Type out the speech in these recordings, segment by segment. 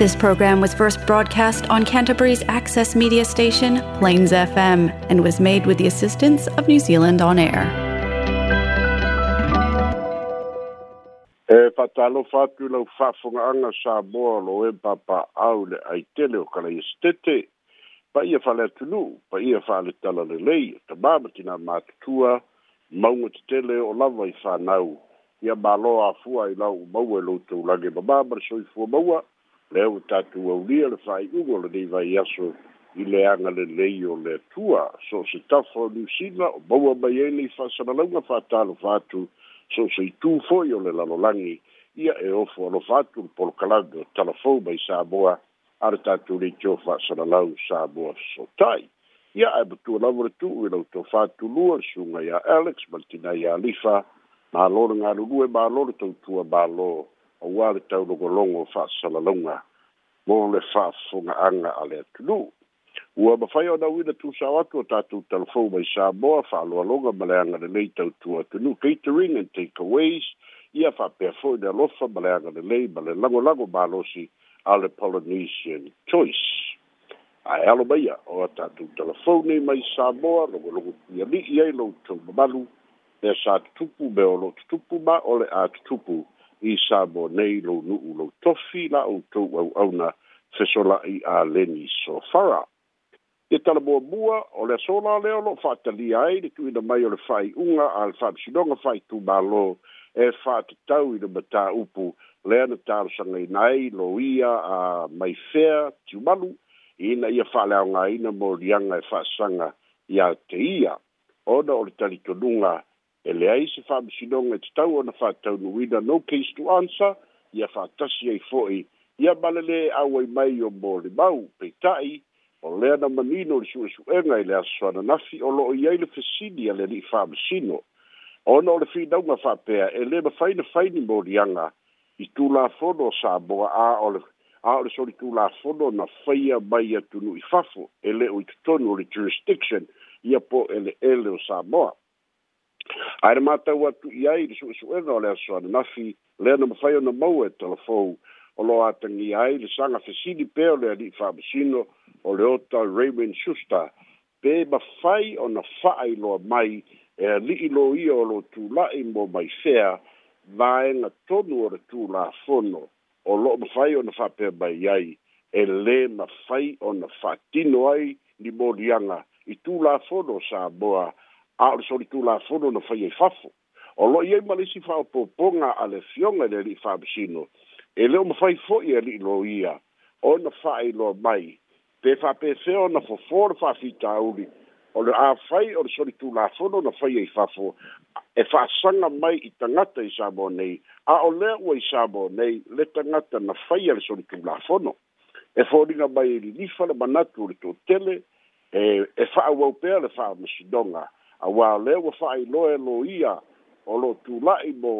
This program was first broadcast on Canterbury's access media station, Plains FM, and was made with the assistance of New Zealand On Air. E patalo fatu lau fafungaanga sa moa lo e papa au le aitele o kala estete. Pa ia fale atunu, pa ia fale tala le lei, ta mamatina mātutua, maunga te tele o lava i whanau. Ia māloa afua i lau maua i lau taulage, ma māmara soifua maua, lea ua tatou aulia le fa'ai'uga o lenei vaiaso i le aga lelei o le atua so o se tafa o niusila o maua mai ai fa'asalalauga fa'atalofa atu so se itū fo'i o le lalolagi ia e ofo alofa atu le polokalabi talafou mai a le tatou leitio fa'asalalau sotai ia ae matua lava le tu'u i lautou le suga iā alex ma le tinā iā lifa Balo le galulue mālō le tautua auā le taulogologo fa'asalalauga mo le fa fonga anga ale tlu u ba fa yo na wi na tu sa wa tu ta tu tal fo mai sa bo fa lo lo ga ma le anga le le tu tu tu nu catering and takeaways ia fa pe fo de lo fa ma le anga le le ma le lago lago ba lo si ale polynesian choice ai alo ba ia o ta tu tal fo ni mai sa bo lo lo ia li ia lo tu ba lu e sa tu pu be lo tu pu ma ole a tu pu i sa mo nei lo nu u lo tofi la o to au au na se so la i a leni so fara e tala mo bua o le so la le o lo fata li ai de tu i da mai o le fai unga al fa si donga fai tu ba lo e fa te tau i le mata upu le ana tala sa ngai nai lo ia a mai fea ti umalu i na ia fa le au ngai na mo lianga e fa sanga ia te ia o da o le tali tonunga e e le ai se faamasinoga i tatau ona faataunuina no case to answer ia faatasi ai fo'i ia balele lelē auai mai o mo pe tai o lea na manino le su'esu'ega i le asosoananafi o lo'o i ai le fesini a le ali'i faamasino ona o le finauga fa'apea e lē mafaina faini moliaga i tulafono o saboa a o le a o le solitulafono na faia mai atunu'i fafo e lē o i totonu o le jurisdiction ia po e ele o sa saboa ai le wa atu i ai le suʻesuʻega o le aso ananafi lea na mafai ona mau e telefou o loo atagia ai le saga fesili pea o le alii faamasino o le ota raymond shuster pe mafai ona faailoa mai e alii lo ia o loo tulaʻi mo maifea vaega tonu o le tulafono o lo loo mafai ona faapea mai ai e lē mafai ona faatino ai limoliaga i tulafono o sa moa a o le solitu la fono na fai e fafo. O lo iei ma lisi fa o poponga a le fionga le li fa bisino, e leo ma fai fo ia li lo ia, o na fa e lo mai, pe fa pe feo na fo for fa fita uri, o le a fai o le solitu la fono na fai e fafo, e fa sanga mai i tangata i sabo nei, a o leo ua i sabo nei, le tangata na fai a le solitu la fono, e fo ringa mai i li nifala manatu uri tele, e, e fa au au pe le fa masidonga, e auā le ua fa'ailoe loia o lo tula'i mo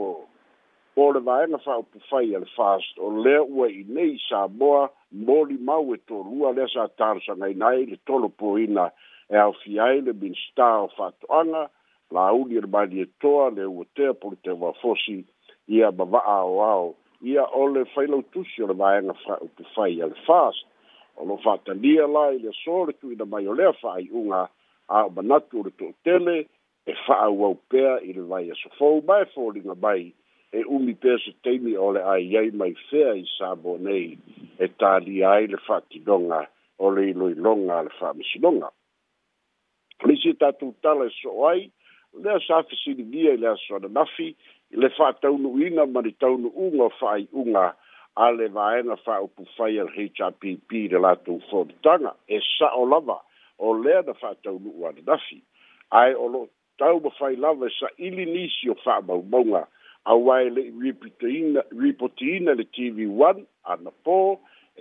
po le vaega fa'aupufai a le fast o lea ua i nei samoa moli mau e tolua lea sa talosagaina ai le tolopoina e aofia ai le minista o fa'ato'aga lauli e le malietoa le ua tea po le teuafosi ia mava'a aoao ia o le failautusi o le vaega fa'aupufai a le fast o lo fa'atalia la i le aso le tu'uina mai o lea fa'ai'uga a o manatu o le toʻatele e fa'aauau pea i le vai asofou ma e foliga mai e umi pea se taimi o le aiai mai fea i savo nei e talia ai le fa'atinoga o le iloiloga a le fa'amasinoga leisi e tatou tala e so'o ai lea sa fesiligia i le aso ananafi le fa'ataunu'uina ma li taunu'uga o fa'ai'uga a le vaega fa'aupu fai a le hpp i le latou folitaga e sa'o lava o lea na fa'ataunu'u ananafi ae o lo'o tau mafai lava e sa'ili nisi o fa'amaumauga auā e le'i ripotiina ripotiina le tv one ana pō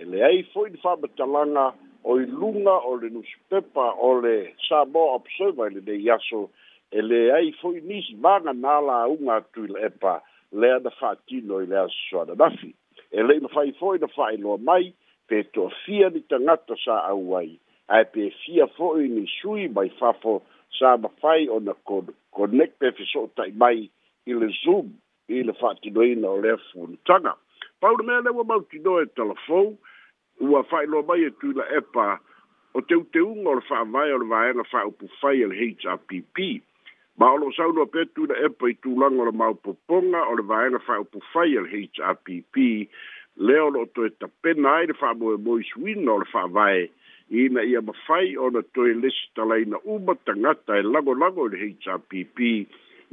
e leai fo'i le fa'amatalaga o i luga o le nusipepa o le samo observer i lenei aso e leai fo'i nisi vagana lāuga atu i le epa lea na fa'atino i le aso ananafi e le'i mafai fo'i na fa'ailoa mai pe toafia ni tagata sa'au ai ae pefia fo'i ni sui mai fafo sa mafai ona connect pe fe so'ota'i mai i le zoom i le fa'atinoina o lea funutaga paule mea le e ua mautino e talafou ua fa'ailoa mai e tui la epa o teuteuga o le fa'avae o le vaega fa'aupufai e le happ ma o lo'o saunua pea tui la epa i tulaga o le maopopoga o le vaega fa'aupufai e le happ lea o lo'o toe tapena ai le fa'amoemoi suina o le fa'avae fa ina ia mafai ona toe lesi talaina uma tagata e lagolago i le hpp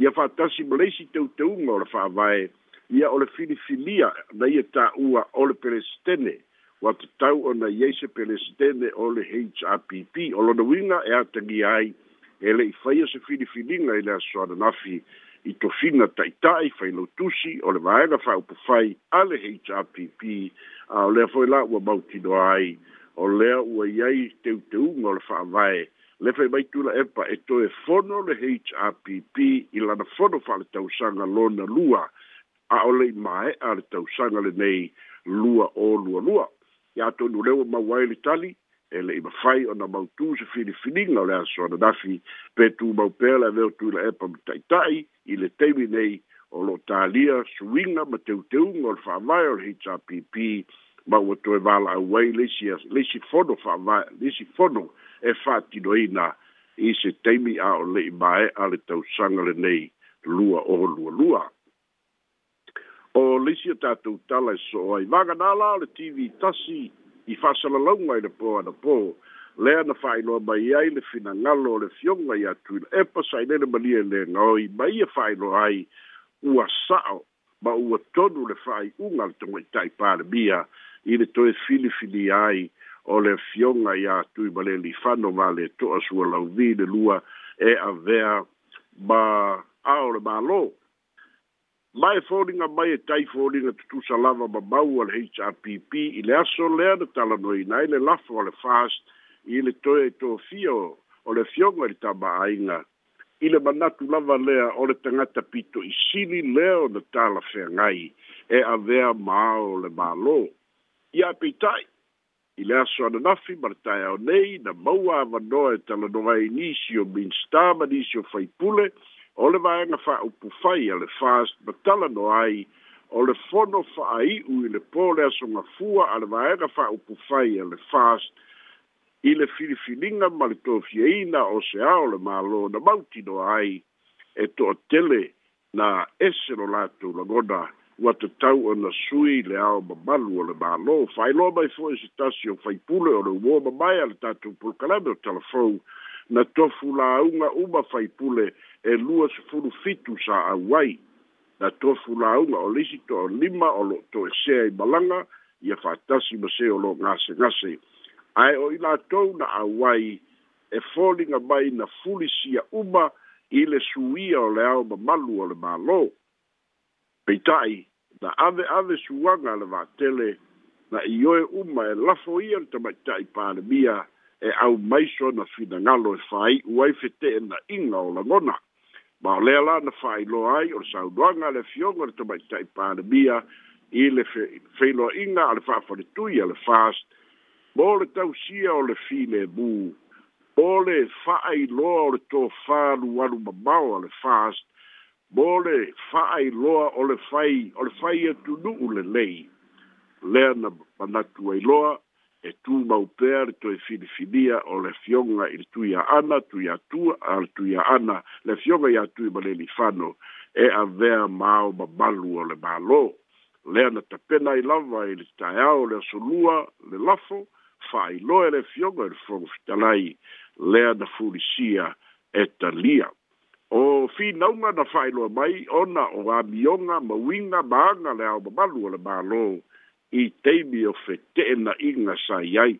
ia faatasi ma leisi teuteuga o le fa'avae ia o le filifilia na ia ta'ua o le pelesitene ua tatau ona iai se pelesitene o le hpp o lona uiga e atagia ai e le'i faia se filifiliga i le asoananafi i tofiga ta'ita'i failautusi o le vaega fa'aupufai a le hpp a o lea foi la ua mautinoa ai o lea ua iai teuteuga o le fa'avae le fai maitula epa e toe fono le hrpp i lana fono fa'ale tausaga lona lua a o le'i a le tausaga lenei lua o lua. iā tonu leu mau ai le tali e le'i mafai ona mautū se filifiliga o le asoananafi pe tumau pea e le aveo tuila epa ma ta'ita'i i le taimi nei o lo'o tālia suiga ma teuteuga o le fa'avae o le hrpp ma ua toe valaauai leisi leisi fono faavae leisi fono e faatinoina i se taimi a o le'i mae'a le tausaga lenei lua o lualua o leisi o tatou tala e so ai vaganā la o le tv tasi i fa'asalalauga ai le po ana po lea na fa'ailoa mai ai le finagalo o le fioga iā tuila e pasailai le malia i e lega oi ma ia e fa'ailoa ai ua sa'o ma ua tonu le fa'ai'uga le taga'ita'i palemia i le toe filifili ai o le fionga ia tui ma le li fano ma le toa sua lau vi le lua e a vea ma ao le malo. Mai fōringa mai e tai fōringa tutu sa lava ma mau al HRPP i le aso lea na tala noi nai le lafa o le fast i le toe e tō fio o le fionga li ta ma ainga. I le manatu lava lea o le tangata pito i sili leo na tala whengai e a vea ma ao le malo. Mai ia peitai i le aso ananafi ma le taeaonei na maua avanoa e talanoga ai nisi o minsta ma nisi faipule o le le fast ma talanoa ai o le fono fa'ai'u i le pō le asogafua a le vaega fa'aupu fast i le filifiliga ma le tofieina o se a na mautinoa ai e na ese lo ua tatau ona sui le ao mamalu o le mālō faailoa mai foʻi e se tasi o faipule o le uō mamae a le tatou pulukalame o talafou na tofu lauga uma faipule e lua sefulu fitu sa au ai na tofu lauga o lisi toʻa lima o loo toesea i malaga ia faatasi ma se o loo gasegase ae o i latou na au ai e foliga mai na fulisia uma i le suia o le ao mamalu o le mālō peita'i na ave ave suaga le va'atele na i umma uma e lafo ia le tamaita'i palemia e au maiso na finagalo e fāi'u e na inga o lagona ma o lea la na fa'ailoa ai o le saunoaga le fioga le tamaita'i palemia i le feiloa'iga a le fa'afaletui a le fast mo le tausia o le filemū o le fa'ailoa o le tofā lualu mamao a le fast mo le fa'ailoa o le fai o le fai atunu'u e lelei lea na manatu ailoa e tumau pea le toe filifilia o le afioga i le tuiaana tuiatua a le tuiaana le afioga iā tui ma le e avea mao mamalu o le mālō lea na tapena ai lava i le taeao le asolua le lafo fa'ailoa e le afioga i le fogofitalai fitalai lea na fulisia e talia o fi finauga na failo mai ona o amioga ma uiga maaga le aomamalu o le mālō i teimi o fetee'ena'iga sa yai ai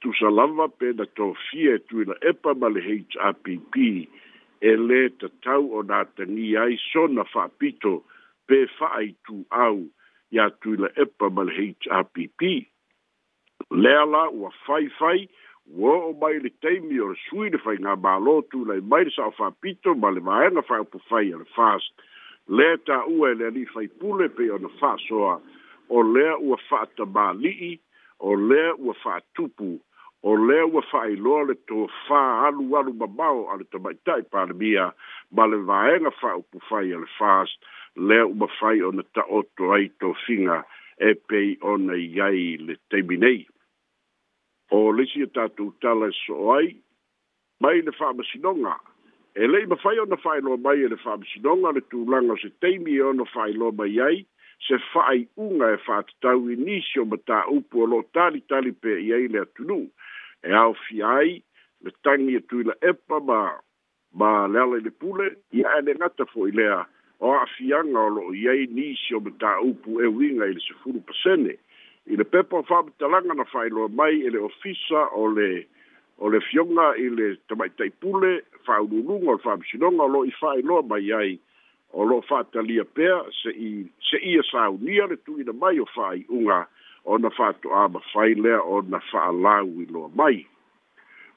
tusa lava pe na tofie e tuila epa ma le happ e lē tatau o na ni ai sona fa'apito pe tu fa'aitūau iā tuila epa ma le happ lea la ua faifai fai, ua o mai le taimi o le sui le faigā malotu lai mai le saʻofapito ma le vaega fa'aupufai a le fast lea tā'ua e le ali'i faipule pei ona fa'asoa o lea ua fa'atamāli'i o lea ua fa'atupu o lea ua fa'ailoa le tofā alualu mamao a le tamaita'i palemia ma le vaega fa'aupufai a le fast lea uma fai ona ta'oto ai tofiga e pei ona i ai le taimi nei o lisi e tatou tala so ai mai le fa'amasinoga e le'i mafai ona fa'ailoa mai e le fa'amasinoga le tulaga o se taimi e ona fa'ailoa mai ai se fa'ai'uga e fa'atatau i nisi o lo o lo'o talitali pe i ai le e aofia ai le e tuila epa ma ma le ala i le pule ia e le gata fo'i lea o a'afiaga o lo'o e uiga i le sefulu pasene i le pepa fa'amatalaga na fa'ailoa mai e le ofisa o le o le fioga i le tamaitaipule fa'aululuga o le fa'amasinoga o lo'o i fa'ailoa mai ai o lo'o fa'atalia pea se i se ia saunia le tuina mai o fa'ai'uga ona fa'ato'ā mafai lea ona fa'alau iloa mai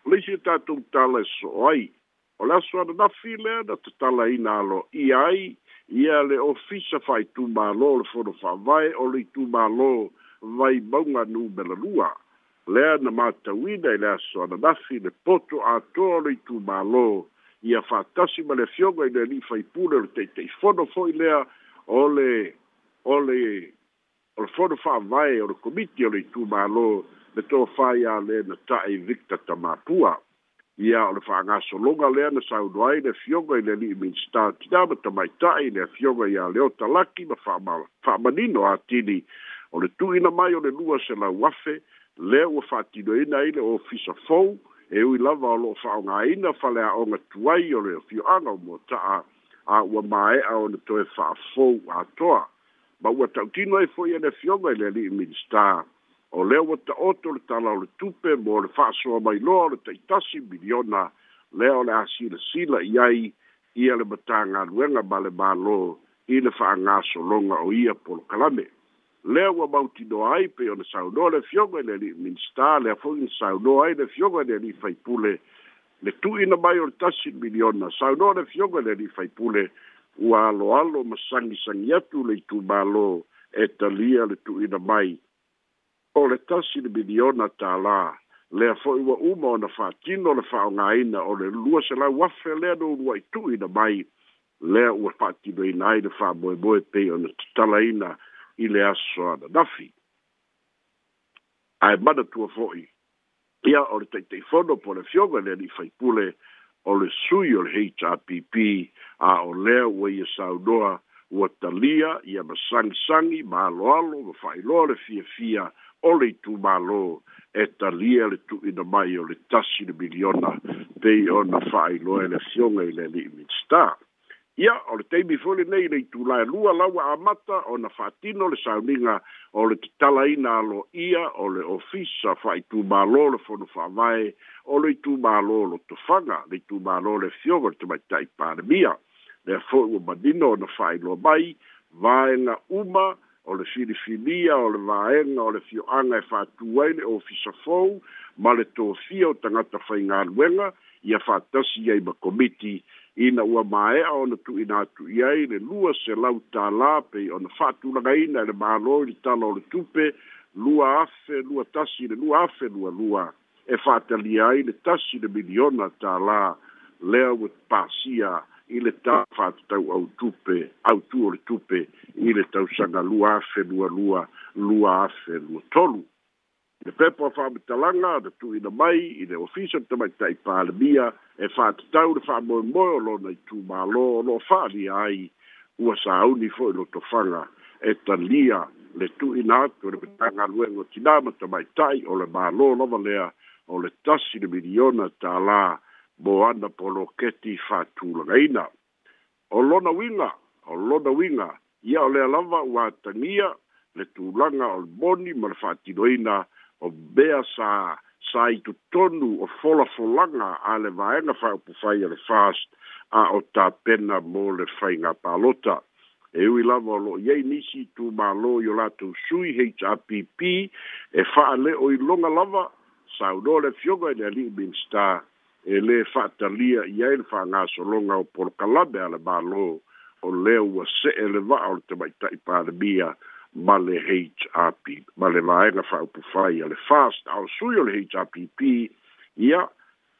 o le isi e tatou tala e so'o ai o le aso ananafi lea na tatalaina alo ia ai ia le ofisa fa'aitumālō o le fono fa'avae o le itumālō vai baunga nu bela lua le na mata wida ile so na dafi le poto a tolo i tu malo ia fatasi male fiogo ile ni fai puler te te fono foi le ole ole o fono fa vai o komiti ole i tu malo le to fai a le na tai vikta tamapua ia o le faagaso loga lea na saudo ai le fioga i le ali'i minista tida ma tamaita'i le fioga iā le o talaki ma fa'amanino atili o le tuuina mai o le lua se lau afe lea ua fa'atinoina ai le ofisa fou e ui lava o loo fa'aogāina faleaʻoga tuai o le ofioaga o muata'a a ua māeʻa ona toe fa'afou atoa ma ua ta'utino ai fo'i e le fioga i le ali'i minista o lea ua ta'oto le tala o le tupe mo le fa'asoa mai loa o le taʻitasi miliona lea o le a silasila i ai ia le matagaluega ma le mālō i le fa'agasologa o ia polokalame lea ua mautinoa ai pe ona saunoa le fioga i e le ali'i minista lea fo'i na saunoa ai le fioga i e le ali'i faipule le tu'ina mai o le tasi miliona saunoa le fioga i e le ali'i faipule ua aloalo ma sagisagi atu le itumālō e talia le tu'ina mai o le tasi le miliona tālā lea fo'i ua uma ona fa'atino le fa'aogāina o le lua selau afe lea no ulua i tu'ina mai lea ua fa'atinoina ai le fa'amoemoe pei ona tatalaina i le aso ana nafi ae madatua fo'i ia o le taʻitaʻifono po le fioga le alii faipule o le sui o le hpp a o lea ua ia saunoa ua talia ia ma sagisagi ma aloalo ma fa'ailoa le fiafia o le itumālō e talia le tuuina mai o le tasi le miliona pei ona fa'ailoa e le fioga i le alii minstar ia o le teimi foli nei le itulae lua laua amata ona fatino le sauniga o le tatalaina alo ia o le ofisa fa'aitumālō le fono fa'avae o le itumālō lotofaga le tu itumālō le fioga le tamaitaʻi palemia lea fo'i ma manino ona lo mai vaega uma o le filifilia o le vaega o le fio'aga e fa'atū ai le ofisa fou ma le tofia o tagata faigaluega ia fa'atasi ai ma komiti ina ua maea ona tuuina atu i ai le lua se lau tālā pei ona fa'atulagaina e le mālō i le tala o le tupe lua afe lua tasi le lua afe lua lua e fa'atalia ai le tasi le miliona tālā lea ua pasia i le ta fa'atatau au tupe autu o le tupe i le tausaga lua afe lua lua lua afe lua tolu le pepo a faamatalaga na tuina mai i le ofisa te mai tai palemia e tau fatatau le faamoemoe o lona itumālō o loo fa'aalia ai ua sauni fo'i lotofaga e talia le tu tuina atu le metaga aluega o tinā mai tai, o le mālō lava lea o le tasi le miliona tālā mo ana poloketi fatulagaina o lona uiga o lona uiga ia o lea lava ua tagia le tulaga o le moni ma le fa'atinoina o bea sa sa i tu tonu o fola folanga a le vaenga fai o pufai le fast a o ta pena mo le fai ngā palota. E ui lava o lo iei nisi tu mā lo i o lātou sui HRPP e faa le o i longa lava sa u no le fioga i le ali min sta e le faa talia iei le faa ngā so longa o por kalabe a le mā lo o le ua se e le vaa o le te maitai pāremia ma le HRP ma le vaega fa'aupufai a le fast ao sui o le happ ia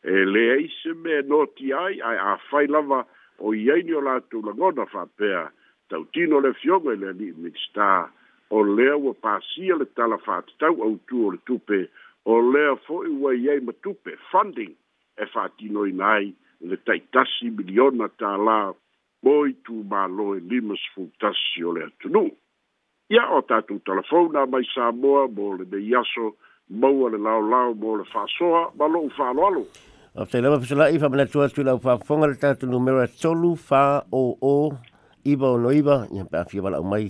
e lea ise mea noti ai ae afai lava o i ai ni o latou lagona fa'apea tautino le fioga i e le ali'i minista o lea ua pasia le tala fa'atatau autū o le tupe o lea fo'i ua i ai ma tupe funding e fa'atinoina ai le taʻitasi miliona tālā mo i tumālo e lima sefulutasi o le atunuu ia o tatou talafauna mai samoa mo lenei aso maua le laolao mo le fa'asoa ma lo'u fa'aloalo aftailava fesola'i famanatu atu i lau fa'afofoga le tatou numera tolu fa'o'o iva ono iva ia pe afia vala'u mai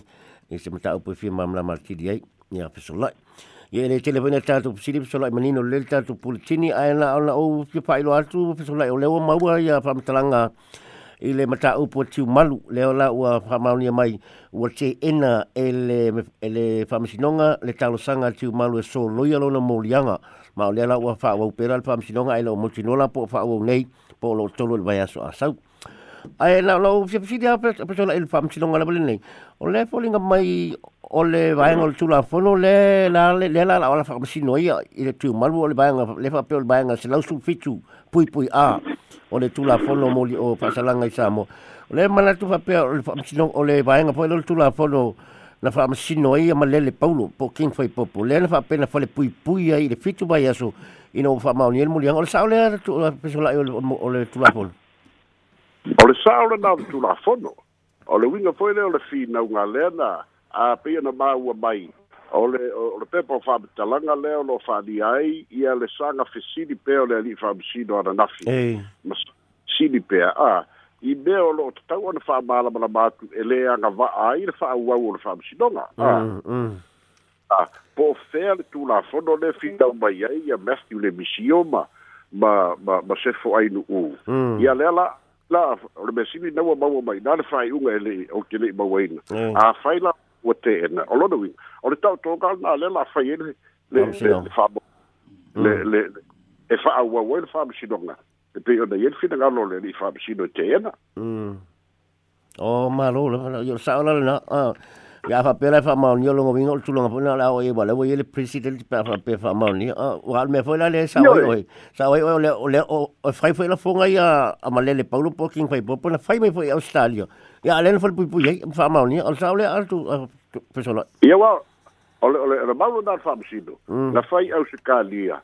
i se mataupu efia mamalama letili ai ia fesola'i ia i lei telefonia tatou fesili fesola'i manino lele tatou puletini ae na ona ou fia fa'ailo atu fesola'i o leua maua ia fa'amatalaga i le tiu malu le ola ua mai te ena e le, e le le talosanga malu e so ma o le po po lo le asau ai na lo il le folinga mai o le tula le la la la la malu le pui pui a o le tulafono mo o faasalaga i sa mo o le manatu faapea o le faamasino o le vaega foʻi lo le tulafono na faamasino ai ma lele paulo po king fai popo lea na faapena fale puipui ai i le fitu mai aso ina ua faamaoni le muliaga o le sa o lea pesolaʻi o le tulafono o le sa o o le tulafono o le uiga foʻi lea o le finauga lea na a peia na māua mai o le o le pepa o faamatalaga lea o loo faaalia ai ia le saga fesili pea o le alii faamasino ananafi hey. ma sili pea a i mea o loo tatau ona faamālamalama atu e lē agava'a ai le fa'auau o le faamasinoga mm, mm. a po fea le tulafono le finau mai ai ia matthew le misioma ma ma ma, sefo ai nu'ū mm. ia lea la la o le mesili naua maua mai na le faai'uga e le'i ou te le'i mauaina afai la ua teena o lona uiga o le tautogalna a le lafai ai mm. le e fa'auau ai le faamasinoga e pei ona ia le finagalo le ali'i faamasino e teena o malo le Ya fa pera fa mau nyolo ngobi ngol tulo ngapo na lao e bale boye le presidel ti pera fa pera mau ni wa me fo la le sa oi oi sa oi oi le le o fai fo la fo ngai a amale le paulo po king fai po na fai me fo australia ya le fo pu pu ye fa mau ni al sa ole al tu persona ya wa ole ole le mau na fa msido na fai australia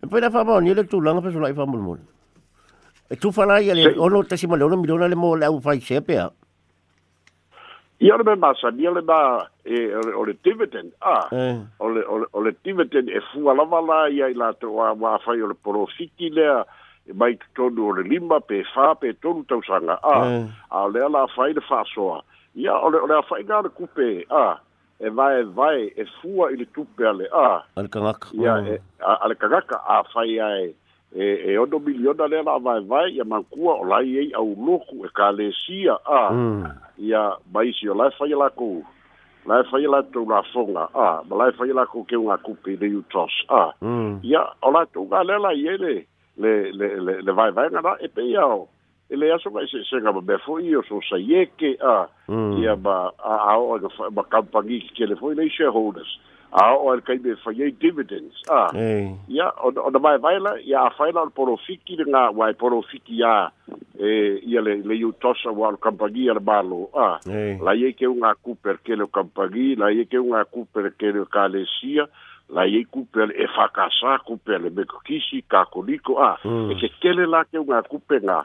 E poi la famo, ni le tu langa per sulla famo mul. E tu fa la ia le ono te simole ono milione le mo le au fai sepe. Io le ma sa ni le ba e o le tibetan. Ah. O le o le tibetan e, e fu la vala ia la tro a va fai le profiti le e mai tonu o le limba pe fa pe tonu tau sanga. Ah. A e. le la fai le fa soa. Ia o le o le fai ga le cupe. Ah e vai e vai e fua ile tupe ale a ah. ale kagaka ia mm. e yeah, ale kagaka a fai ai e e, e o do miliona le la vai vai ia mankua o lai ei au loku e kalesia a ah. mm. ia mai si o lai fai la ko la fai la tu la fonga a ah. ma lai fai la ko ke unha kupi de utos a ah. mm. ia o la tu ga le la ye le le le le, le vai vai na e pe ia o ele aso mai se se ga be fo io so sa ye ke ah, a ia ba a a o ga ba kampangi ki le fo le shareholders a ah, o el kai be fa ye dividends a ya o da mai vaila ya a faila o porofiki de nga wa fiki ya e ia le le ah, u tosa wa kampangi al balo a la ye ke unga cooper ke le kampangi la ye ke unga cooper ke le kalesia la ye kupe e fakasa kupe le mekokisi kakoliko a e ke kele la ke unga kupe nga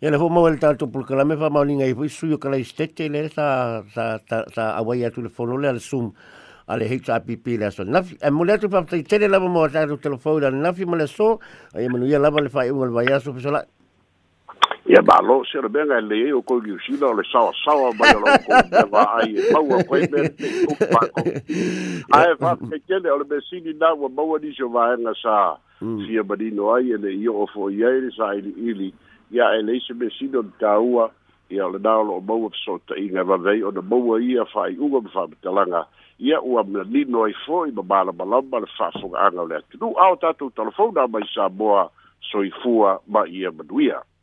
Ia le fō mau ele la me wha maulinga i fōi sui o kalai stete le sa, sa, sa, sa awai atu le whono le ala sum a le heita apipi le aso. Nafi, e mole atu paptai tele lava mo tātou telefoni le nafi mo le so, e manuia lava le whae ua le vai aso pisola. Ia ba lo se re benga le e o koi giusila o le sawa sawa mai o lo koi bewa ai e maua koi me te kupako. Ae whapekele o le mesini nā wa maua nisho vahenga sa fia manino ai e le i o fo i aere sa ili ili. Mm. ia e leise mesino na tāua ia o lanā o loo maua fesootaʻiga vavei ona maua ia faaiʻuga ma faamatalaga ia ua lino ai fo'i ma malamalama le faafoga'aga o le atunuu a o tatou talafona mai sa moa soifua ma ia manuia